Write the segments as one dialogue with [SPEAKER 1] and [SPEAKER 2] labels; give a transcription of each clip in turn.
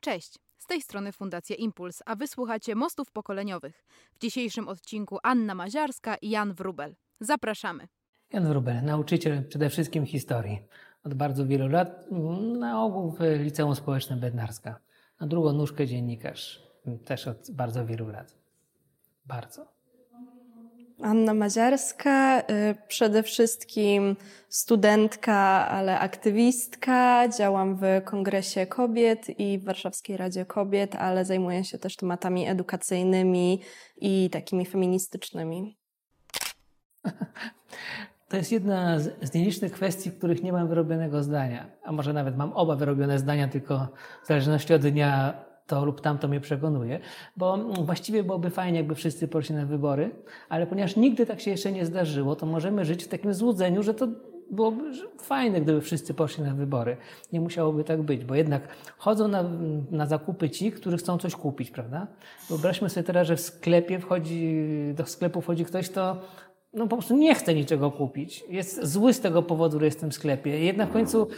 [SPEAKER 1] Cześć, z tej strony Fundacja Impuls, a wysłuchacie Mostów Pokoleniowych. W dzisiejszym odcinku Anna Maziarska i Jan Wrubel. Zapraszamy.
[SPEAKER 2] Jan Wrubel, nauczyciel przede wszystkim historii. Od bardzo wielu lat, na ogół w Liceum Społecznym Bednarska. Na drugą nóżkę dziennikarz, też od bardzo wielu lat. Bardzo.
[SPEAKER 3] Anna Maziarska, y, przede wszystkim studentka, ale aktywistka. Działam w Kongresie Kobiet i w Warszawskiej Radzie Kobiet, ale zajmuję się też tematami edukacyjnymi i takimi feministycznymi.
[SPEAKER 2] To jest jedna z nielicznych kwestii, w których nie mam wyrobionego zdania. A może nawet mam oba wyrobione zdania, tylko w zależności od dnia to lub tamto mnie przekonuje, bo właściwie byłoby fajnie, jakby wszyscy poszli na wybory, ale ponieważ nigdy tak się jeszcze nie zdarzyło, to możemy żyć w takim złudzeniu, że to byłoby fajne, gdyby wszyscy poszli na wybory. Nie musiałoby tak być, bo jednak chodzą na, na zakupy ci, którzy chcą coś kupić, prawda? Wyobraźmy sobie teraz, że w sklepie wchodzi, do sklepu wchodzi ktoś, kto no po prostu nie chce niczego kupić. Jest zły z tego powodu, że jest w tym sklepie. Jednak w końcu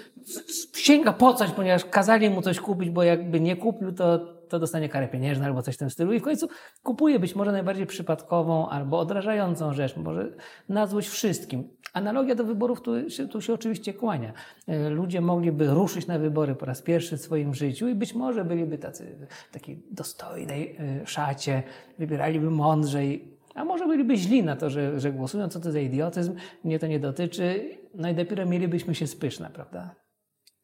[SPEAKER 2] sięga po coś, ponieważ kazali mu coś kupić, bo jakby nie kupił, to, to dostanie karę pieniężną albo coś w tym stylu. I w końcu kupuje być może najbardziej przypadkową albo odrażającą rzecz, może na złość wszystkim. Analogia do wyborów tu się, tu się oczywiście kłania. E, ludzie mogliby ruszyć na wybory po raz pierwszy w swoim życiu i być może byliby tacy w takiej dostojnej e, szacie, wybieraliby mądrzej, a może byliby źli na to, że, że głosują, co to za idiotyzm, mnie to nie dotyczy, no i dopiero mielibyśmy się spyszne, prawda?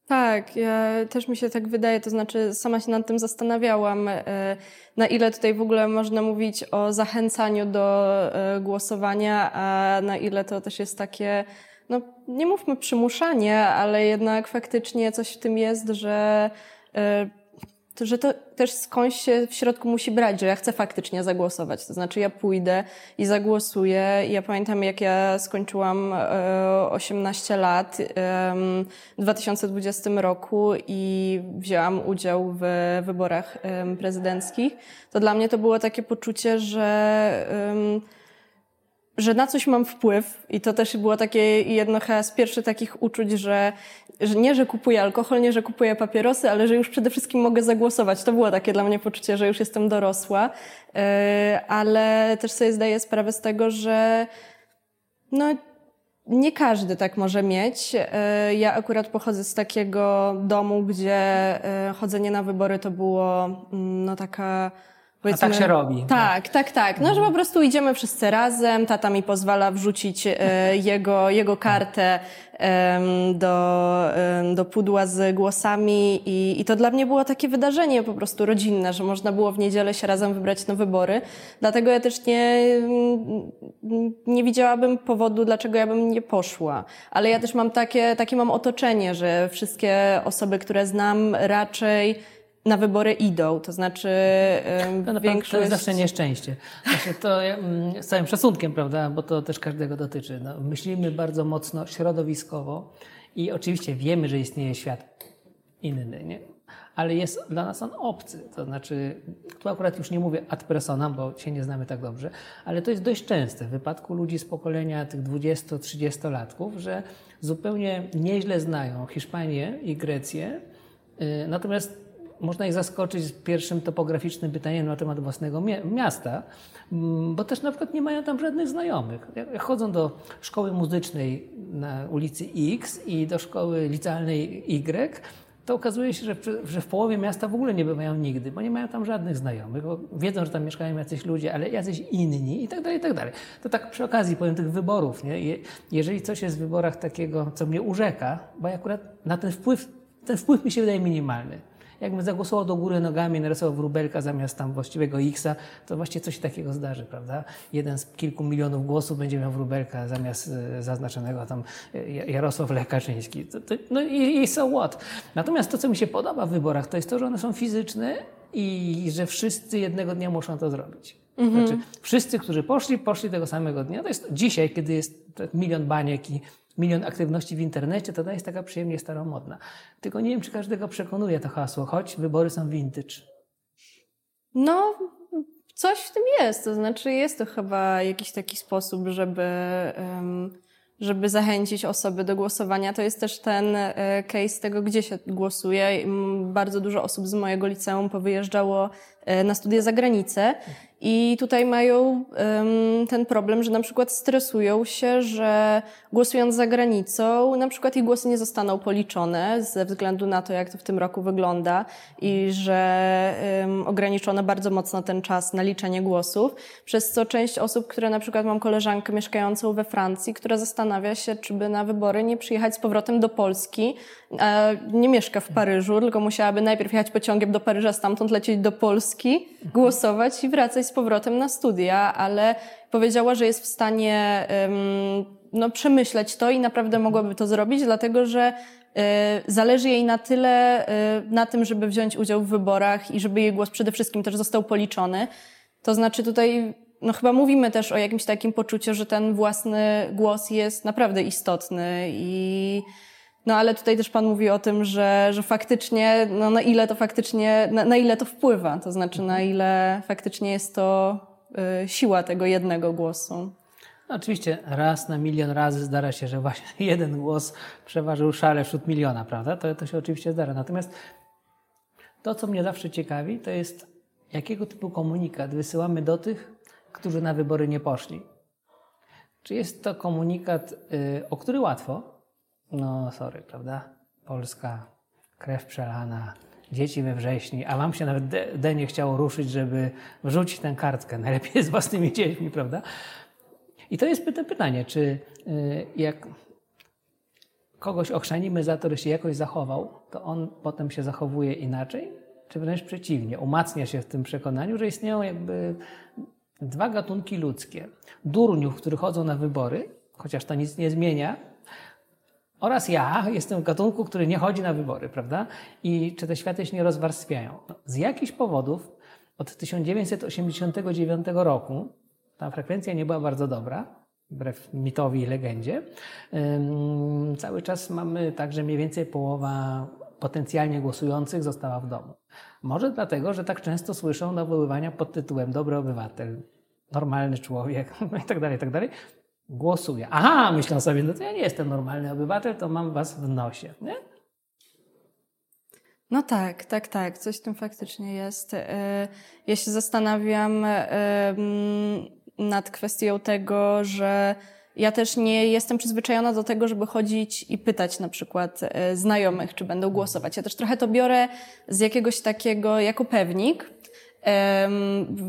[SPEAKER 3] Tak, ja też mi się tak wydaje, to znaczy sama się nad tym zastanawiałam, e, na ile tutaj w ogóle można mówić o zachęcaniu do e, głosowania, a na ile to też jest takie, no nie mówmy przymuszanie, ale jednak faktycznie coś w tym jest, że e, to, że to też skądś się w środku musi brać, że ja chcę faktycznie zagłosować. To znaczy ja pójdę i zagłosuję. Ja pamiętam, jak ja skończyłam 18 e, lat w 2020 roku i wzięłam udział w wyborach prezydenckich, to dla mnie to było takie poczucie, że że na coś mam wpływ i to też było takie jedno z pierwszych takich uczuć, że, że nie, że kupuję alkohol, nie, że kupuję papierosy, ale że już przede wszystkim mogę zagłosować. To było takie dla mnie poczucie, że już jestem dorosła, e, ale też sobie zdaję sprawę z tego, że no, nie każdy tak może mieć. E, ja akurat pochodzę z takiego domu, gdzie e, chodzenie na wybory to było mm, no taka
[SPEAKER 2] Powiedzmy, A tak się robi.
[SPEAKER 3] Tak, tak, tak. No, że po prostu idziemy wszyscy razem, tata mi pozwala wrzucić e, jego, jego kartę e, do, e, do pudła z głosami i, i to dla mnie było takie wydarzenie po prostu rodzinne, że można było w niedzielę się razem wybrać na wybory. Dlatego ja też nie, nie widziałabym powodu, dlaczego ja bym nie poszła. Ale ja też mam takie, takie mam otoczenie, że wszystkie osoby, które znam raczej na wybory idą, to znaczy
[SPEAKER 2] no, no, większość... To jest zawsze nieszczęście. Znaczy to z całym szacunkiem, prawda, bo to też każdego dotyczy. No, myślimy bardzo mocno środowiskowo i oczywiście wiemy, że istnieje świat inny, nie? ale jest dla nas on obcy. To znaczy, tu akurat już nie mówię ad personam, bo się nie znamy tak dobrze, ale to jest dość częste w wypadku ludzi z pokolenia tych 20-30 latków, że zupełnie nieźle znają Hiszpanię i Grecję, y, natomiast można ich zaskoczyć pierwszym topograficznym pytaniem na temat własnego miasta, mm, bo też na przykład nie mają tam żadnych znajomych. Jak chodzą do szkoły muzycznej na ulicy X i do szkoły licealnej Y, to okazuje się, że, że w połowie miasta w ogóle nie bywają nigdy, bo nie mają tam żadnych znajomych, bo wiedzą, że tam mieszkają jacyś ludzie, ale jacyś inni i tak dalej, i tak dalej. To tak przy okazji powiem tych wyborów, nie? jeżeli coś jest w wyborach takiego, co mnie urzeka, bo akurat na ten wpływ, ten wpływ mi się wydaje minimalny jakbym zagłosował do góry nogami, narysował wróbelka zamiast tam właściwego Xa, to właściwie coś takiego zdarzy, prawda? Jeden z kilku milionów głosów będzie miał wróbelka zamiast e, zaznaczonego tam e, Jarosław Lech Kaczyński. To, to, no i, i so what? Natomiast to, co mi się podoba w wyborach, to jest to, że one są fizyczne i że wszyscy jednego dnia muszą to zrobić. Mhm. Znaczy, wszyscy, którzy poszli, poszli tego samego dnia. To jest dzisiaj, kiedy jest milion baniek i milion aktywności w internecie, to jest taka przyjemnie staromodna. Tylko nie wiem, czy każdego przekonuje to hasło, choć wybory są vintage.
[SPEAKER 3] No, coś w tym jest. To znaczy, jest to chyba jakiś taki sposób, żeby um, żeby zachęcić osoby do głosowania. To jest też ten e, case tego, gdzie się głosuje. Bardzo dużo osób z mojego liceum powyjeżdżało na studia za granicę. I tutaj mają um, ten problem, że na przykład stresują się, że głosując za granicą, na przykład ich głosy nie zostaną policzone ze względu na to, jak to w tym roku wygląda i że um, ograniczono bardzo mocno ten czas na liczenie głosów, przez co część osób, które na przykład mam koleżankę mieszkającą we Francji, która zastanawia się, czy by na wybory nie przyjechać z powrotem do Polski, a nie mieszka w Paryżu, tylko musiałaby najpierw jechać pociągiem do Paryża, stamtąd lecieć do Polski, głosować i wracać z powrotem na studia, ale powiedziała, że jest w stanie no, przemyśleć to i naprawdę mogłaby to zrobić, dlatego że e, zależy jej na tyle e, na tym, żeby wziąć udział w wyborach i żeby jej głos przede wszystkim też został policzony. To znaczy tutaj no chyba mówimy też o jakimś takim poczuciu, że ten własny głos jest naprawdę istotny i no ale tutaj też Pan mówi o tym, że, że faktycznie, no na ile to faktycznie, na, na ile to wpływa, to znaczy na ile faktycznie jest to y, siła tego jednego głosu.
[SPEAKER 2] No, oczywiście raz na milion razy zdarza się, że właśnie jeden głos przeważył szale wśród miliona, prawda? To, to się oczywiście zdarza. Natomiast to, co mnie zawsze ciekawi, to jest jakiego typu komunikat wysyłamy do tych, którzy na wybory nie poszli. Czy jest to komunikat, y, o który łatwo, no, sorry, prawda? Polska, krew przelana, dzieci we wrześni, a wam się nawet D nie chciało ruszyć, żeby wrzucić tę kartkę, najlepiej z własnymi dziećmi, prawda? I to jest pytanie, czy y, jak kogoś ochrzanimy za to, że się jakoś zachował, to on potem się zachowuje inaczej, czy wręcz przeciwnie, umacnia się w tym przekonaniu, że istnieją jakby dwa gatunki ludzkie. Durniów, którzy chodzą na wybory, chociaż to nic nie zmienia, oraz ja jestem w gatunku, który nie chodzi na wybory, prawda? I czy te światy się nie rozwarstwiają? Z jakichś powodów od 1989 roku ta frekwencja nie była bardzo dobra, wbrew mitowi i legendzie. Cały czas mamy tak, że mniej więcej połowa potencjalnie głosujących została w domu. Może dlatego, że tak często słyszą nawoływania pod tytułem dobry obywatel, normalny człowiek itd., itd., tak Głosuję. Aha, myślę sobie, no to ja nie jestem normalny obywatel, to mam was w nosie. Nie?
[SPEAKER 3] No tak, tak, tak. Coś w tym faktycznie jest. E, ja się zastanawiam e, nad kwestią tego, że ja też nie jestem przyzwyczajona do tego, żeby chodzić i pytać na przykład e, znajomych, czy będą głosować. Ja też trochę to biorę z jakiegoś takiego, jako pewnik,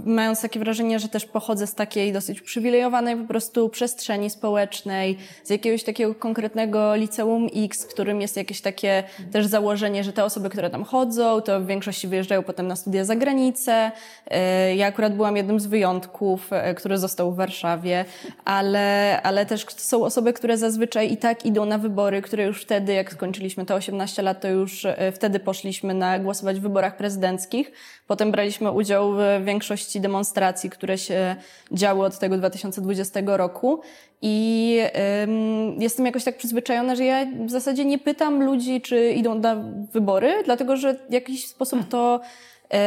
[SPEAKER 3] mając takie wrażenie, że też pochodzę z takiej dosyć uprzywilejowanej po prostu przestrzeni społecznej, z jakiegoś takiego konkretnego liceum X, w którym jest jakieś takie też założenie, że te osoby, które tam chodzą, to w większości wyjeżdżają potem na studia za granicę. E, ja akurat byłam jednym z wyjątków, e, który został w Warszawie, ale, ale też są osoby, które zazwyczaj i tak idą na wybory, które już wtedy, jak skończyliśmy te 18 lat, to już e, wtedy poszliśmy na głosować w wyborach prezydenckich. Potem braliśmy udział w większości demonstracji, które się działy od tego 2020 roku. I ym, jestem jakoś tak przyzwyczajona, że ja w zasadzie nie pytam ludzi, czy idą na wybory, dlatego że w jakiś sposób to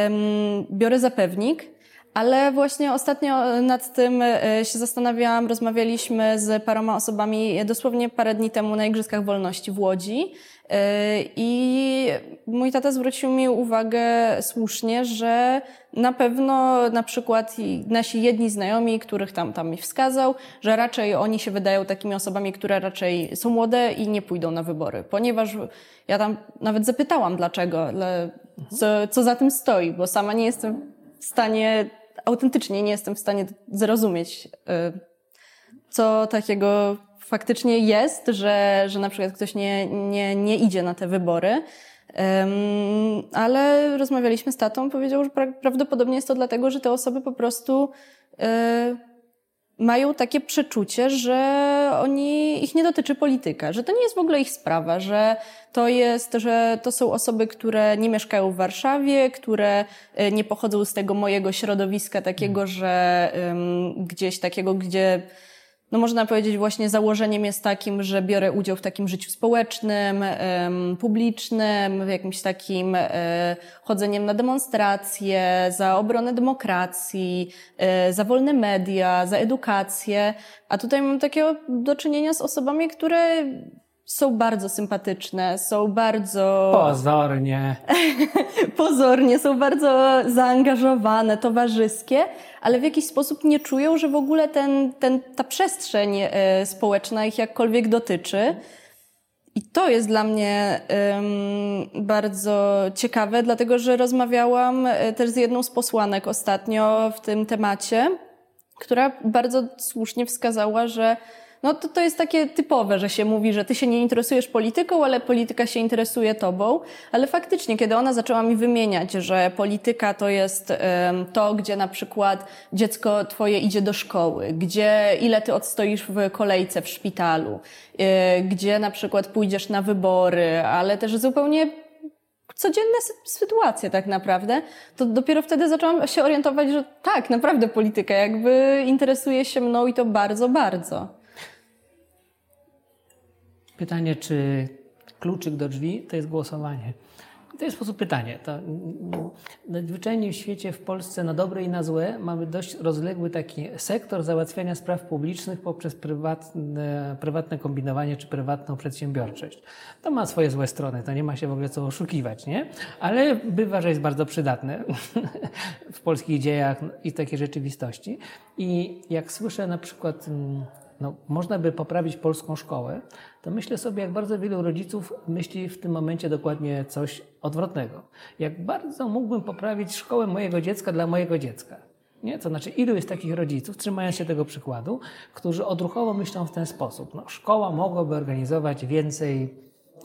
[SPEAKER 3] ym, biorę za pewnik. Ale właśnie ostatnio nad tym e, się zastanawiałam, rozmawialiśmy z paroma osobami dosłownie parę dni temu na Igrzyskach Wolności w Łodzi. E, I mój tata zwrócił mi uwagę słusznie, że na pewno na przykład nasi jedni znajomi, których tam, tam mi wskazał, że raczej oni się wydają takimi osobami, które raczej są młode i nie pójdą na wybory. Ponieważ ja tam nawet zapytałam dlaczego, co, co za tym stoi, bo sama nie jestem w stanie, autentycznie nie jestem w stanie zrozumieć, e, co takiego faktycznie jest, że, że na przykład ktoś nie, nie, nie idzie na te wybory. Um, ale rozmawialiśmy z tatą, powiedział, że pra prawdopodobnie jest to dlatego, że te osoby po prostu y, mają takie przeczucie, że oni, ich nie dotyczy polityka, że to nie jest w ogóle ich sprawa, że to jest, że to są osoby, które nie mieszkają w Warszawie, które e, nie pochodzą z tego mojego środowiska takiego, że um, gdzieś takiego, gdzie no można powiedzieć właśnie założeniem jest takim, że biorę udział w takim życiu społecznym, publicznym, w jakimś takim e, chodzeniem na demonstracje, za obronę demokracji, e, za wolne media, za edukację. A tutaj mam takiego do czynienia z osobami, które są bardzo sympatyczne, są bardzo.
[SPEAKER 2] Pozornie.
[SPEAKER 3] Pozornie, są bardzo zaangażowane, towarzyskie, ale w jakiś sposób nie czują, że w ogóle ten, ten, ta przestrzeń e, społeczna ich jakkolwiek dotyczy. I to jest dla mnie um, bardzo ciekawe, dlatego że rozmawiałam e, też z jedną z posłanek ostatnio w tym temacie, która bardzo słusznie wskazała, że no to, to jest takie typowe, że się mówi, że ty się nie interesujesz polityką, ale polityka się interesuje tobą. Ale faktycznie, kiedy ona zaczęła mi wymieniać, że polityka to jest to, gdzie na przykład dziecko twoje idzie do szkoły, gdzie ile ty odstoisz w kolejce w szpitalu, yy, gdzie na przykład pójdziesz na wybory, ale też zupełnie codzienne sytuacje tak naprawdę, to dopiero wtedy zaczęłam się orientować, że tak, naprawdę polityka jakby interesuje się mną i to bardzo, bardzo.
[SPEAKER 2] Pytanie, czy kluczyk do drzwi to jest głosowanie? To jest sposób pytanie. To, najzwyczajniej w świecie, w Polsce, na dobre i na złe, mamy dość rozległy taki sektor załatwiania spraw publicznych poprzez prywatne, prywatne kombinowanie czy prywatną przedsiębiorczość. To ma swoje złe strony, to nie ma się w ogóle co oszukiwać, nie? Ale bywa, że jest bardzo przydatne w polskich dziejach i takiej rzeczywistości. I jak słyszę na przykład mm, no, można by poprawić polską szkołę, to myślę sobie, jak bardzo wielu rodziców myśli w tym momencie dokładnie coś odwrotnego. Jak bardzo mógłbym poprawić szkołę mojego dziecka dla mojego dziecka. Nie? To znaczy, ilu jest takich rodziców, trzymając się tego przykładu, którzy odruchowo myślą w ten sposób. No, szkoła mogłaby organizować więcej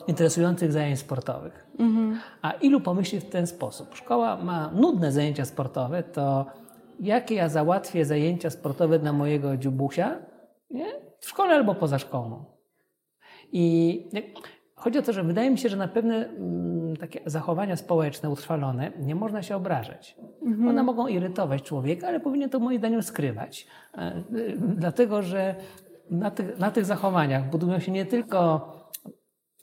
[SPEAKER 2] interesujących zajęć sportowych. Mhm. A ilu pomyśli w ten sposób? Szkoła ma nudne zajęcia sportowe, to jakie ja załatwię zajęcia sportowe dla mojego dziubusia, nie? w szkole albo poza szkołą. I chodzi o to, że wydaje mi się, że na pewne mm, takie zachowania społeczne utrwalone nie można się obrażać. Mhm. One mogą irytować człowieka, ale powinien to moim zdaniem skrywać. E, dlatego, że na tych, na tych zachowaniach budują się nie tylko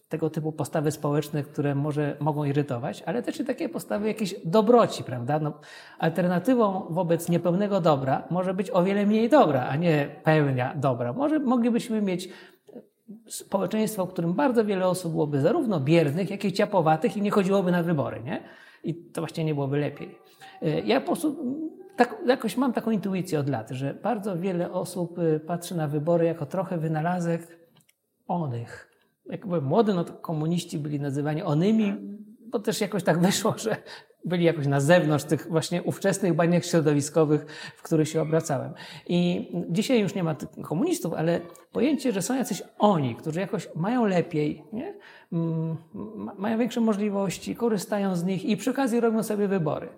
[SPEAKER 2] tego typu postawy społeczne, które może mogą irytować, ale też i takie postawy jakiejś dobroci, prawda? No, alternatywą wobec niepełnego dobra może być o wiele mniej dobra, a nie pełnia dobra. Może moglibyśmy mieć społeczeństwo, w którym bardzo wiele osób byłoby zarówno biernych, jak i ciapowatych i nie chodziłoby na wybory, nie? I to właśnie nie byłoby lepiej. E, ja po prostu tak, jakoś mam taką intuicję od lat, że bardzo wiele osób e, patrzy na wybory jako trochę wynalazek onych, jak byłem młody, no to komuniści byli nazywani onymi, bo też jakoś tak wyszło, że byli jakoś na zewnątrz tych właśnie ówczesnych baniek środowiskowych, w których się obracałem. I dzisiaj już nie ma komunistów, ale pojęcie, że są jacyś oni, którzy jakoś mają lepiej, nie? mają większe możliwości, korzystają z nich i przy okazji robią sobie wybory.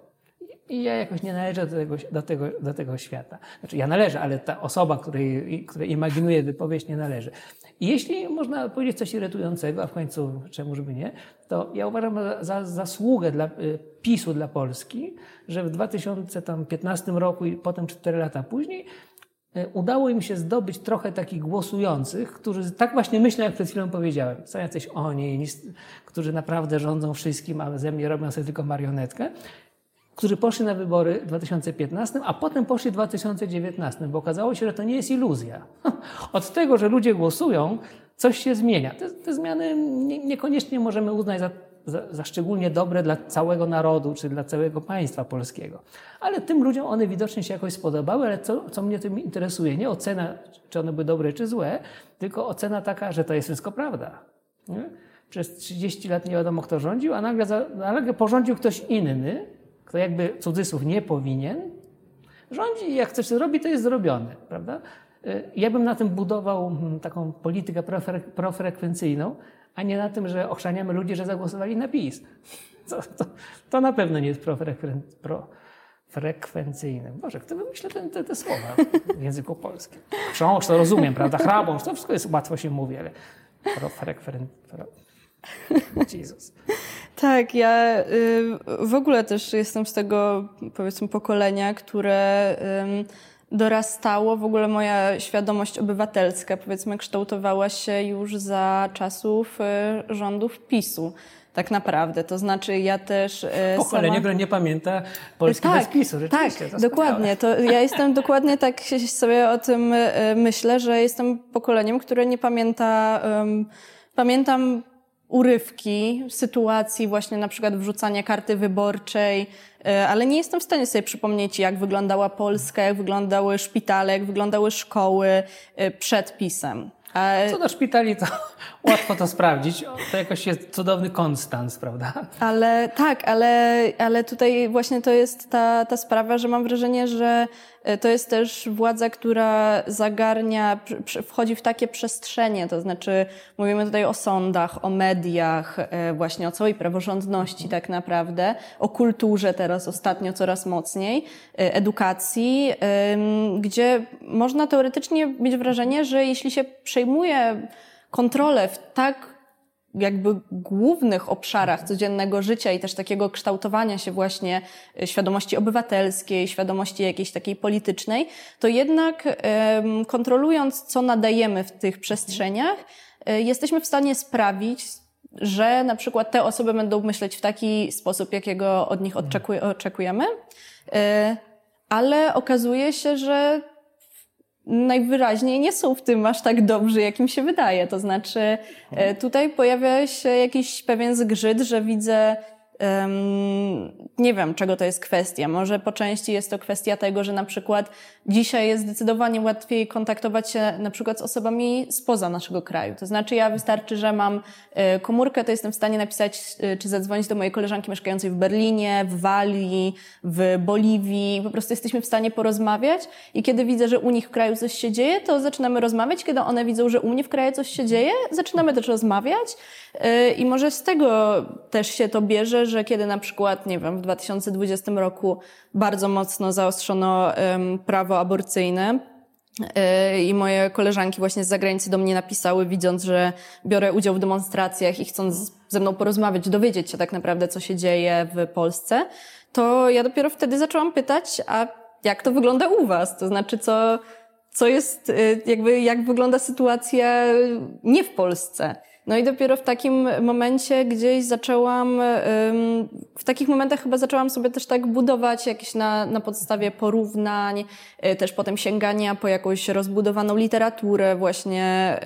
[SPEAKER 2] I ja jakoś nie należę do tego, do tego, do tego świata. Znaczy, ja należę, ale ta osoba, której, która imaginuje wypowiedź, nie należy. I jeśli można powiedzieć coś irytującego, a w końcu czemu żeby nie, to ja uważam za zasługę dla y, PiSu dla Polski, że w 2015 roku i potem 4 lata później y, udało im się zdobyć trochę takich głosujących, którzy tak właśnie myślą, jak przed chwilą powiedziałem. Są jacyś oni, którzy naprawdę rządzą wszystkim, a ze mnie robią sobie tylko marionetkę którzy poszli na wybory w 2015, a potem poszli w 2019, bo okazało się, że to nie jest iluzja. Od tego, że ludzie głosują, coś się zmienia. Te, te zmiany nie, niekoniecznie możemy uznać za, za, za, szczególnie dobre dla całego narodu czy dla całego państwa polskiego. Ale tym ludziom one widocznie się jakoś spodobały, ale co, co mnie tym interesuje, nie ocena, czy one były dobre czy złe, tylko ocena taka, że to jest wszystko prawda. Nie? Przez 30 lat nie wiadomo, kto rządził, a nagle, nagle porządził ktoś inny, kto jakby cudzysłów nie powinien, rządzi i jak coś zrobi, to jest zrobione, prawda? Y, ja bym na tym budował hmm, taką politykę profrekwencyjną, a nie na tym, że ochrzaniamy ludzi, że zagłosowali na PiS. To, to, to na pewno nie jest profrekwencyjne. Boże, kto wymyśla te, te, te słowa w języku polskim? Chrząszcz to rozumiem, prawda? Chrabąszcz, to wszystko jest łatwo się mówi, ale profrekwencyjne.
[SPEAKER 3] Jezus. Tak, ja y, w ogóle też jestem z tego, powiedzmy, pokolenia, które dorastało, w ogóle moja świadomość obywatelska, powiedzmy, kształtowała się już za czasów y, rządów PiSu. Tak naprawdę. To znaczy ja też. Y,
[SPEAKER 2] Pokolenie,
[SPEAKER 3] sama...
[SPEAKER 2] które nie pamięta Polski tak, bez PiSu.
[SPEAKER 3] Rzeczywiście, tak, dokładnie. To ja jestem dokładnie tak sobie o tym myślę, że jestem pokoleniem, które nie pamięta. Um, pamiętam urywki sytuacji właśnie na przykład wrzucania karty wyborczej, e, ale nie jestem w stanie sobie przypomnieć, jak wyglądała Polska, jak wyglądały szpitale, jak wyglądały szkoły e, przed pisem.
[SPEAKER 2] Co do szpitali, to łatwo to sprawdzić. To jakoś jest cudowny konstans, prawda?
[SPEAKER 3] Ale tak, ale, ale tutaj właśnie to jest ta, ta sprawa, że mam wrażenie, że e, to jest też władza, która zagarnia, wchodzi w takie przestrzenie, to znaczy mówimy tutaj o sądach, o mediach, e, właśnie o całej praworządności tak naprawdę, o kulturze teraz ostatnio coraz mocniej, e, edukacji, gdzie można teoretycznie mieć wrażenie, że jeśli się przejmuje kontrolę w tak jakby głównych obszarach codziennego życia i też takiego kształtowania się właśnie e, świadomości obywatelskiej, świadomości jakiejś takiej politycznej, to jednak kontrolując, co nadajemy w tych przestrzeniach, e, jesteśmy w stanie sprawić, że na przykład te osoby będą myśleć w taki sposób, jakiego od nich oczekujemy, e, ale okazuje się, że najwyraźniej nie są w tym aż tak dobrzy, jakim się wydaje. To znaczy, e, tutaj pojawia się jakiś pewien zgrzyt, że widzę nie wiem, czego to jest kwestia. Może po części jest to kwestia tego, że na przykład dzisiaj jest zdecydowanie łatwiej kontaktować się na przykład z osobami spoza naszego kraju. To znaczy ja wystarczy, że mam e, komórkę, to jestem w stanie napisać e, czy zadzwonić do mojej koleżanki mieszkającej w Berlinie, w Walii, w Boliwii. Po prostu jesteśmy w stanie porozmawiać i kiedy widzę, że u nich w kraju coś się dzieje, to zaczynamy rozmawiać. Kiedy one widzą, że u mnie w kraju coś się dzieje, zaczynamy też rozmawiać e, i może z tego też się to bierze, że kiedy na przykład, nie wiem, w 2020 roku bardzo mocno zaostrzono prawo aborcyjne, e, i moje koleżanki właśnie z zagranicy do mnie napisały, widząc, że biorę udział w demonstracjach i chcąc ze mną porozmawiać, dowiedzieć się tak naprawdę, co się dzieje w Polsce, to ja dopiero wtedy zaczęłam pytać, a jak to wygląda u Was? To znaczy, co, co jest, e, jakby, jak wygląda sytuacja nie w Polsce? No i dopiero w takim momencie gdzieś zaczęłam, w takich momentach chyba zaczęłam sobie też tak budować jakieś na, na podstawie porównań, y, też potem sięgania po jakąś rozbudowaną literaturę właśnie,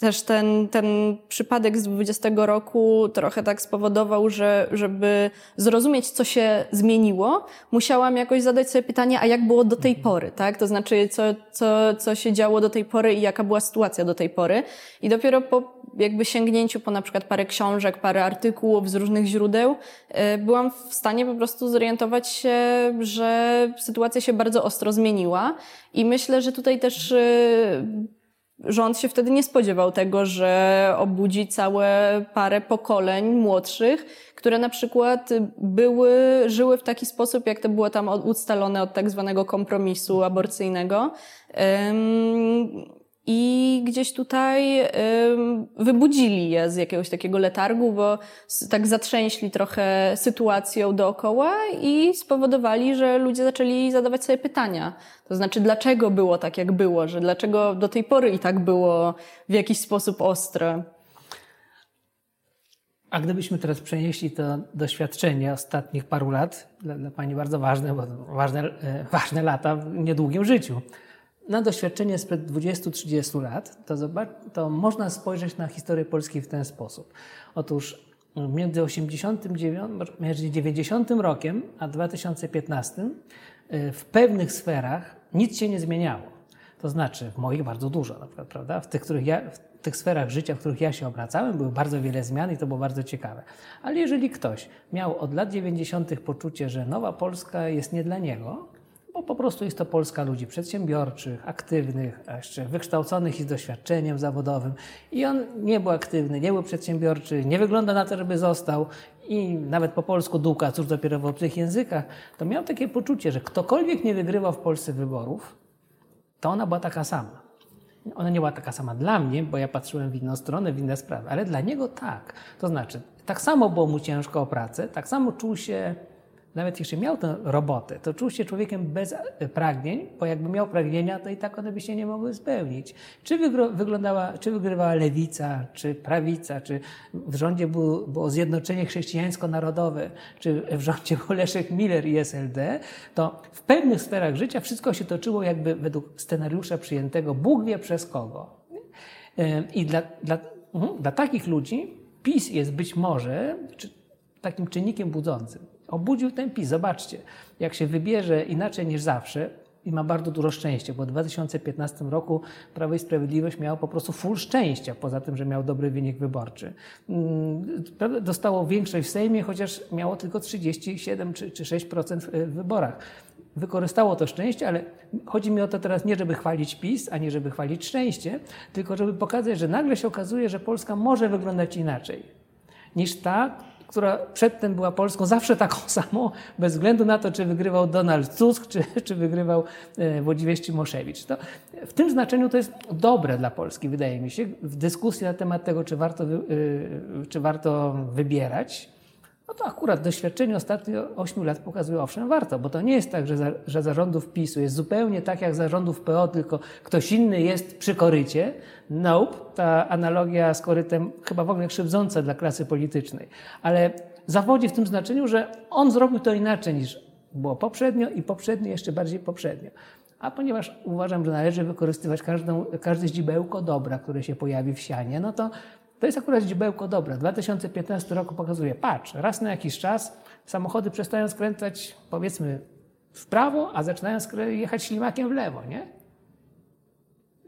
[SPEAKER 3] też ten, ten przypadek z 20 roku trochę tak spowodował, że żeby zrozumieć, co się zmieniło, musiałam jakoś zadać sobie pytanie, a jak było do tej pory, tak? To znaczy, co, co, co się działo do tej pory i jaka była sytuacja do tej pory. I dopiero po jakby sięgnięciu po na przykład parę książek, parę artykułów z różnych źródeł, y, byłam w stanie po prostu zorientować się, że sytuacja się bardzo ostro zmieniła. I myślę, że tutaj też y, rząd się wtedy nie spodziewał tego, że obudzi całe parę pokoleń młodszych, które na przykład były, żyły w taki sposób, jak to było tam ustalone od tak zwanego kompromisu aborcyjnego. I gdzieś tutaj wybudzili je z jakiegoś takiego letargu, bo tak zatrzęśli trochę sytuacją dookoła i spowodowali, że ludzie zaczęli zadawać sobie pytania. To znaczy, dlaczego było tak, jak było, że dlaczego do tej pory i tak było w jakiś sposób ostre.
[SPEAKER 2] A gdybyśmy teraz przenieśli to doświadczenie ostatnich paru lat, dla, dla Pani bardzo ważne, bo ważne, e, ważne lata w niedługim życiu na doświadczenie sprzed 20-30 lat, to, zobacz, to można spojrzeć na historię Polski w ten sposób. Otóż między 89, między 90 rokiem a 2015 y, w pewnych sferach nic się nie zmieniało. To znaczy, w moich bardzo dużo, na przykład, prawda? W tych, których ja, w tych sferach życia, w których ja się obracałem, były bardzo wiele zmian i to było bardzo ciekawe. Ale jeżeli ktoś miał od lat 90. poczucie, że nowa Polska jest nie dla niego, bo po prostu jest to Polska ludzi przedsiębiorczych, aktywnych, a jeszcze wykształconych i z doświadczeniem zawodowym. I on nie był aktywny, nie był przedsiębiorczy, nie wygląda na to, żeby został i nawet po polsku długa, cóż dopiero w obcych językach, to miał takie poczucie, że ktokolwiek nie wygrywał w Polsce wyborów, to ona była taka sama. Ona nie była taka sama dla mnie, bo ja patrzyłem w inną stronę, w inne sprawy, ale dla niego tak. To znaczy, tak samo było mu ciężko o pracę, tak samo czuł się nawet jeśli miał tę robotę, to czuł się człowiekiem bez pragnień, bo jakby miał pragnienia, to i tak one by się nie mogły spełnić. Czy, wyglądała, czy wygrywała lewica, czy prawica, czy w rządzie było, było zjednoczenie chrześcijańsko-narodowe, czy w rządzie był Leszek Miller i SLD, to w pewnych sferach życia wszystko się toczyło jakby według scenariusza przyjętego Bóg wie przez kogo. I dla, dla, mhm, dla takich ludzi PiS jest być może takim czynnikiem budzącym. Obudził ten PiS. Zobaczcie, jak się wybierze inaczej niż zawsze i ma bardzo dużo szczęścia, bo w 2015 roku Prawo i Sprawiedliwość miało po prostu full szczęścia, poza tym, że miał dobry wynik wyborczy. Mm, dostało większość w Sejmie, chociaż miało tylko 37 czy, czy 6% w wyborach. Wykorzystało to szczęście, ale chodzi mi o to teraz nie, żeby chwalić PiS, ani żeby chwalić szczęście, tylko żeby pokazać, że nagle się okazuje, że Polska może wyglądać inaczej niż ta, która przedtem była Polską zawsze taką samą, bez względu na to, czy wygrywał Donald Tusk, czy, czy wygrywał e, Włodzimierz Cimoszewicz. To w tym znaczeniu to jest dobre dla Polski, wydaje mi się, w dyskusji na temat tego, czy warto, e, czy warto wybierać no to akurat doświadczenie ostatnich 8 lat pokazuje, owszem, warto, bo to nie jest tak, że, za, że zarządów PiSu jest zupełnie tak jak zarządów PO, tylko ktoś inny jest przy korycie. Nope, ta analogia z korytem chyba w ogóle krzywdząca dla klasy politycznej. Ale zawodzi w tym znaczeniu, że on zrobił to inaczej niż było poprzednio i poprzednio jeszcze bardziej poprzednio. A ponieważ uważam, że należy wykorzystywać każdą, każde ździbełko dobra, które się pojawi w sianie, no to to jest akurat ździbełko dobre. 2015 roku pokazuje, patrz, raz na jakiś czas samochody przestają skręcać, powiedzmy, w prawo, a zaczynają jechać ślimakiem w lewo, nie?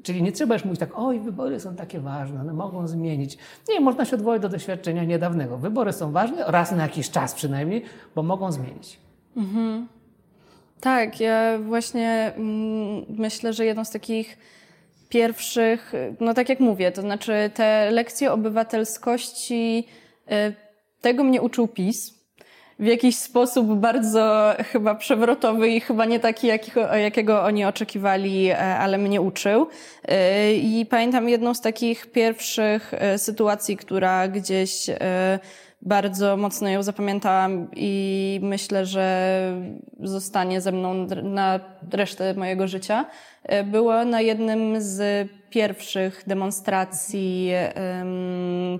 [SPEAKER 2] Czyli nie trzeba już mówić tak, oj, wybory są takie ważne, one mogą zmienić. Nie, można się odwołać do doświadczenia niedawnego. Wybory są ważne, raz na jakiś czas przynajmniej, bo mogą zmienić. Mhm.
[SPEAKER 3] Tak, ja właśnie mm, myślę, że jedną z takich pierwszych, no tak jak mówię, to znaczy te lekcje obywatelskości, y, tego mnie uczył PiS. W jakiś sposób bardzo chyba przewrotowy i chyba nie taki, jakiego, oni oczekiwali, e, ale mnie uczył. Y, I pamiętam jedną z takich pierwszych e, sytuacji, która gdzieś e, bardzo mocno ją zapamiętałam i myślę, że zostanie ze mną na resztę mojego życia. Było na jednym z pierwszych demonstracji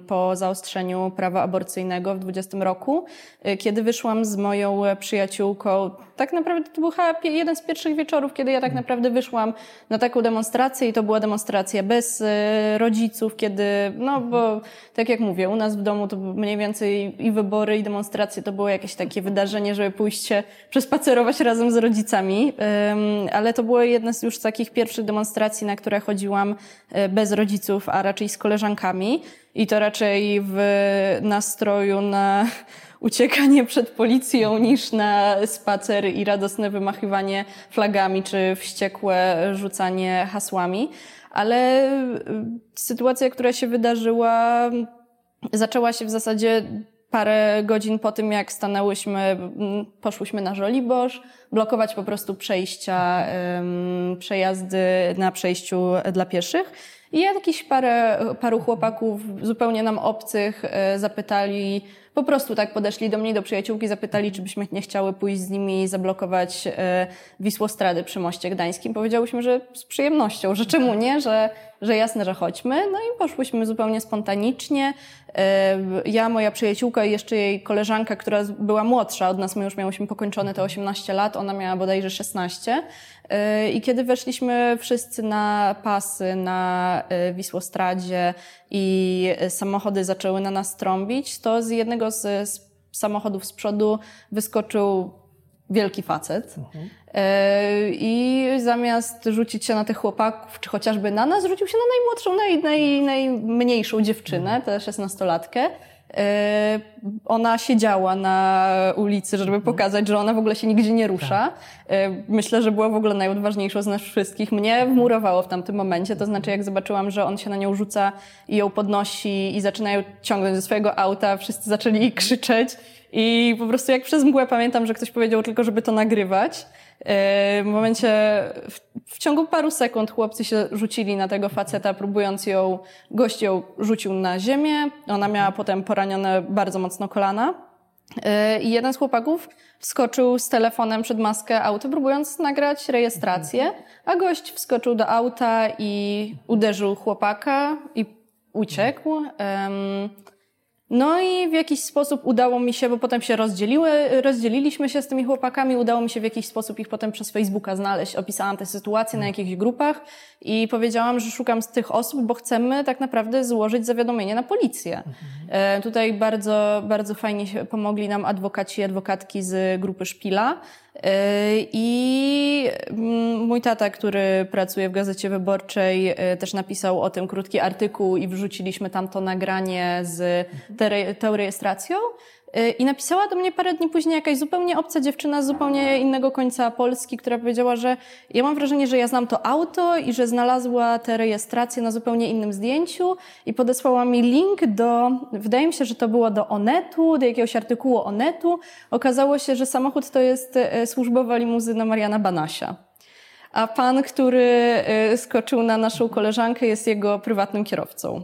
[SPEAKER 3] po zaostrzeniu prawa aborcyjnego w 20 roku, e, kiedy wyszłam z moją przyjaciółką. Tak naprawdę to był jeden z pierwszych wieczorów, kiedy ja tak naprawdę wyszłam na taką demonstrację i to była demonstracja bez e, rodziców, kiedy, no bo tak jak mówię, u nas w domu to mniej więcej i wybory, i demonstracje to było jakieś takie wydarzenie, żeby pójść się przespacerować razem z rodzicami, ale to było jedne z już takich pierwszych demonstracji, na które chodziłam e, bez rodziców, a raczej z koleżankami. I to raczej w nastroju na uciekanie przed policją niż na spacer i radosne wymachywanie flagami czy wściekłe rzucanie hasłami. Ale e, sytuacja, która się wydarzyła, zaczęła się w zasadzie parę godzin po tym, jak stanęłyśmy, poszłyśmy na Żoliborz, blokować po prostu przejścia, przejazdy na przejściu dla pieszych. I jakiś parę, paru chłopaków zupełnie nam obcych e, zapytali, po prostu tak podeszli do mnie, do przyjaciółki, zapytali, czy byśmy nie chciały pójść z nimi i zablokować e, Wisłostrady przy Moście Gdańskim. Powiedziałyśmy, że z przyjemnością, że czemu nie, że, że jasne, że chodźmy. No i poszłyśmy zupełnie spontanicznie. E, ja, moja przyjaciółka i jeszcze jej koleżanka, która była młodsza od nas, my już miałyśmy pokończone te 18 lat, ona miała bodajże 16. E, I kiedy weszliśmy wszyscy na pasy na Wisłostradzie i samochody zaczęły na nas trąbić, to z jednego z samochodów z przodu wyskoczył wielki facet. Mhm. I zamiast rzucić się na tych chłopaków, czy chociażby na nas, rzucił się na najmłodszą, naj, naj, najmniejszą dziewczynę, tę szesnastolatkę. E, ona siedziała na ulicy, żeby mhm. pokazać, że ona w ogóle się nigdzie nie rusza. Tak. E, myślę, że była w ogóle najodważniejszą z nas wszystkich. Mnie wmurowało w tamtym momencie, to znaczy jak zobaczyłam, że on się na nią rzuca i ją podnosi i zaczyna ją ciągnąć ze swojego auta, wszyscy zaczęli krzyczeć i po prostu jak przez mgłę pamiętam, że ktoś powiedział tylko, żeby to nagrywać. W momencie, w, w, ciągu paru sekund chłopcy się rzucili na tego faceta, próbując ją, gość ją rzucił na ziemię. Ona miała potem poranione bardzo mocno kolana. I jeden z chłopaków wskoczył z telefonem przed maskę auto, próbując nagrać rejestrację, a gość wskoczył do auta i uderzył chłopaka i uciekł. No i w jakiś sposób udało mi się, bo potem się rozdzieliły, rozdzieliliśmy się z tymi chłopakami, udało mi się w jakiś sposób ich potem przez Facebooka znaleźć. Opisałam tę sytuację na jakichś grupach i powiedziałam, że szukam z tych osób, bo chcemy tak naprawdę złożyć zawiadomienie na policję. E, tutaj bardzo, bardzo fajnie pomogli nam adwokaci i adwokatki z grupy Szpila. E, I mm, mój tata, który pracuje w Gazecie Wyborczej, e, też napisał o tym krótki artykuł i wrzuciliśmy tam to nagranie z tą rejestracją. Y, I napisała do mnie parę dni później jakaś zupełnie obca dziewczyna z zupełnie innego końca Polski, która powiedziała, że ja mam wrażenie, że ja znam to auto i że znalazła tę rejestrację na zupełnie innym zdjęciu i podesłała mi link do, wydaje mi się, że to było do Onetu, do jakiegoś artykułu Onetu. Okazało się, że samochód to jest y, służbowa limuzyna Mariana Banasia. A pan, który y, skoczył na naszą koleżankę, jest jego prywatnym kierowcą.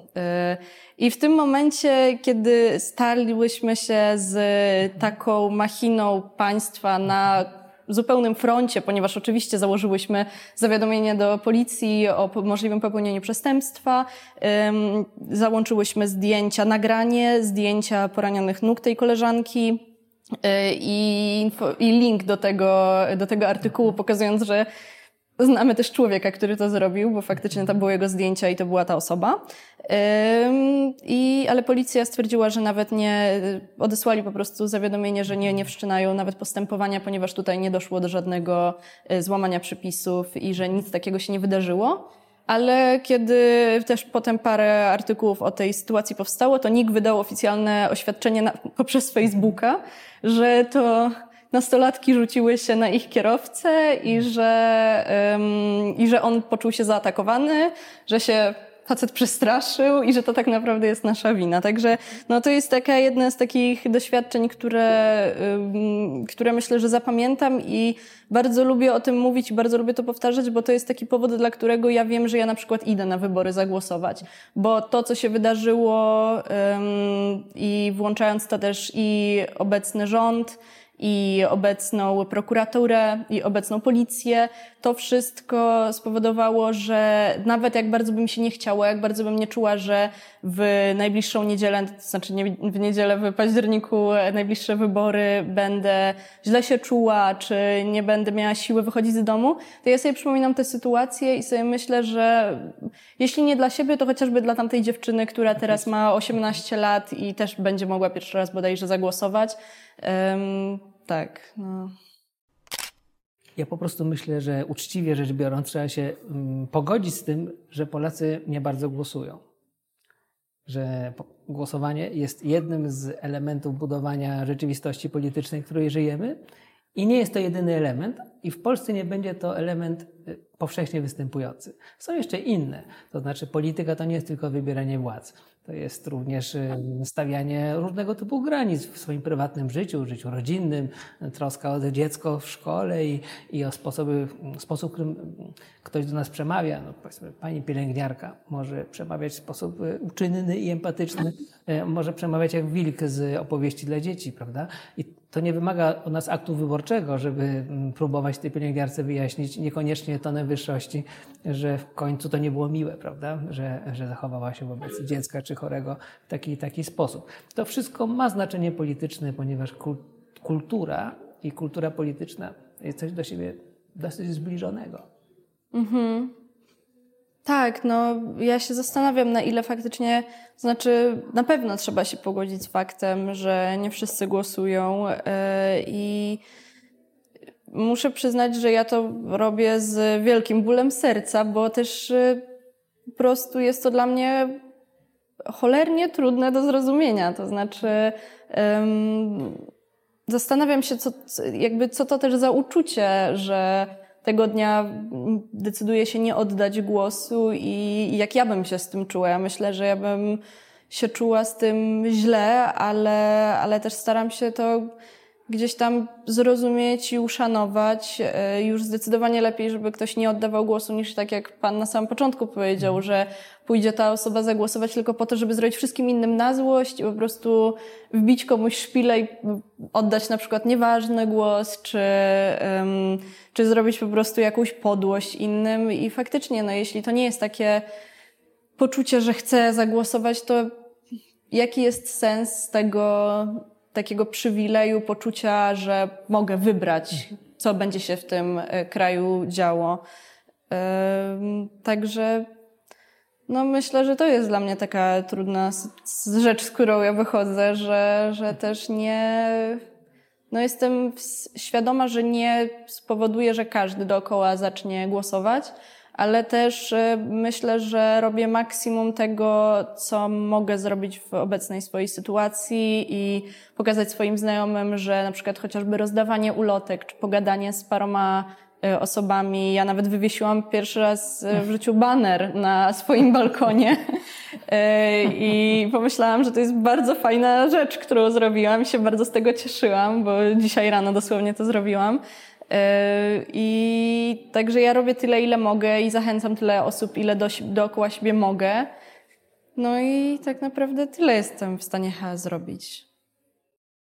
[SPEAKER 3] I w tym momencie, kiedy staliłyśmy się z taką machiną państwa na zupełnym froncie, ponieważ oczywiście założyłyśmy zawiadomienie do policji o możliwym popełnieniu przestępstwa, załączyłyśmy zdjęcia, nagranie, zdjęcia poranionych nóg tej koleżanki, y, i, i link do tego, do tego artykułu, pokazując, że Znamy też człowieka, który to zrobił, bo faktycznie to były jego zdjęcia i to była ta osoba. I, ale policja stwierdziła, że nawet nie odesłali po prostu zawiadomienie, że nie, nie wszczynają nawet postępowania, ponieważ tutaj nie doszło do żadnego e, złamania przepisów i że nic takiego się nie wydarzyło. Ale kiedy też potem parę artykułów o tej sytuacji powstało, to NIK wydał oficjalne oświadczenie na, poprzez Facebooka, że to nastolatki rzuciły się na ich kierowcę i że, um, i że on poczuł się zaatakowany, że się facet przestraszył i że to tak naprawdę jest nasza wina. Także no, to jest taka jedna z takich doświadczeń, które, um, które myślę, że zapamiętam i bardzo lubię o tym mówić i bardzo lubię to powtarzać, bo to jest taki powód, dla którego ja wiem, że ja na przykład idę na wybory zagłosować. Bo to, co się wydarzyło um, i włączając to też i obecny rząd, i obecną prokuraturę, i obecną policję. To wszystko spowodowało, że nawet jak bardzo bym się nie chciało, jak bardzo bym nie czuła, że w najbliższą niedzielę, to znaczy nie w niedzielę, w październiku najbliższe wybory będę źle się czuła, czy nie będę miała siły wychodzić z domu, to ja sobie przypominam tę sytuację i sobie myślę, że jeśli nie dla siebie, to chociażby dla tamtej dziewczyny, która teraz ma 18 lat i też będzie mogła pierwszy raz bodajże zagłosować, Um, tak, no.
[SPEAKER 2] Ja po prostu myślę, że uczciwie rzecz biorąc, trzeba się um, pogodzić z tym, że Polacy nie bardzo głosują. Że głosowanie jest jednym z elementów budowania rzeczywistości politycznej, w której żyjemy. I nie jest to jedyny element, i w Polsce nie będzie to element y, powszechnie występujący. Są jeszcze inne, to znaczy polityka to nie jest tylko wybieranie władz. To jest również y, stawianie różnego typu granic w swoim prywatnym życiu, życiu rodzinnym, troska o dziecko w szkole i, i o sposoby, sposób, w którym ktoś do nas przemawia. No, powiedzmy, pani pielęgniarka może przemawiać w sposób y, uczynny i empatyczny, może przemawiać jak wilk z opowieści dla dzieci, prawda? I to nie wymaga od nas aktu wyborczego, żeby mm, próbować tej pielęgniarce wyjaśnić niekoniecznie tonem wyższości, że w końcu to nie było miłe, prawda? Że, że zachowała się wobec dziecka czy chorego w taki taki sposób. To wszystko ma znaczenie polityczne, ponieważ kultura i kultura polityczna jest coś do siebie dosyć zbliżonego. Mhm.
[SPEAKER 3] Tak, no ja się zastanawiam, na ile faktycznie, znaczy na pewno trzeba się pogodzić z faktem, że nie wszyscy głosują yy, i muszę przyznać, że ja to robię z wielkim bólem serca, bo też yy, po prostu jest to dla mnie cholernie trudne do zrozumienia. To znaczy, yy, zastanawiam się, co, jakby co to też za uczucie, że tego dnia decyduje się nie oddać głosu i jak ja bym się z tym czuła. Ja myślę, że ja bym się czuła z tym źle, ale, ale też staram się to gdzieś tam zrozumieć i uszanować. E, już zdecydowanie lepiej, żeby ktoś nie oddawał głosu, niż tak jak pan na samym początku powiedział,
[SPEAKER 2] Mhm.
[SPEAKER 3] że pójdzie ta osoba zagłosować tylko po to, żeby zrobić wszystkim innym na złość i po prostu wbić komuś szpilę i oddać na przykład nieważny głos, czy, um, czy zrobić po prostu jakąś podłość innym. I faktycznie, no jeśli to nie jest takie poczucie, że chcę zagłosować, to jaki jest sens tego takiego przywileju, poczucia, że mogę wybrać, co będzie się w tym e, kraju działo. Także no myślę, że to jest dla mnie taka trudna rzecz, z którą ja wychodzę, że, że też nie. No jestem świadoma, że nie spowoduje, że każdy dookoła zacznie głosować, ale też y, myślę, że robię maksimum tego, co mogę zrobić w obecnej swojej sytuacji i pokazać swoim znajomym, że na przykład chociażby rozdawanie ulotek czy pogadanie z paroma y, osobami. Ja nawet wywiesiłam pierwszy raz y, w życiu baner na swoim balkonie i pomyślałam, że to jest bardzo fajna rzecz, którą zrobiłam się bardzo z tego cieszyłam, bo dzisiaj rano dosłownie to zrobiłam. Yy, I także ja robię tyle, ile mogę i zachęcam tyle osób, ile do, dookoła siebie mogę. No i tak naprawdę tyle jestem w stanie zrobić.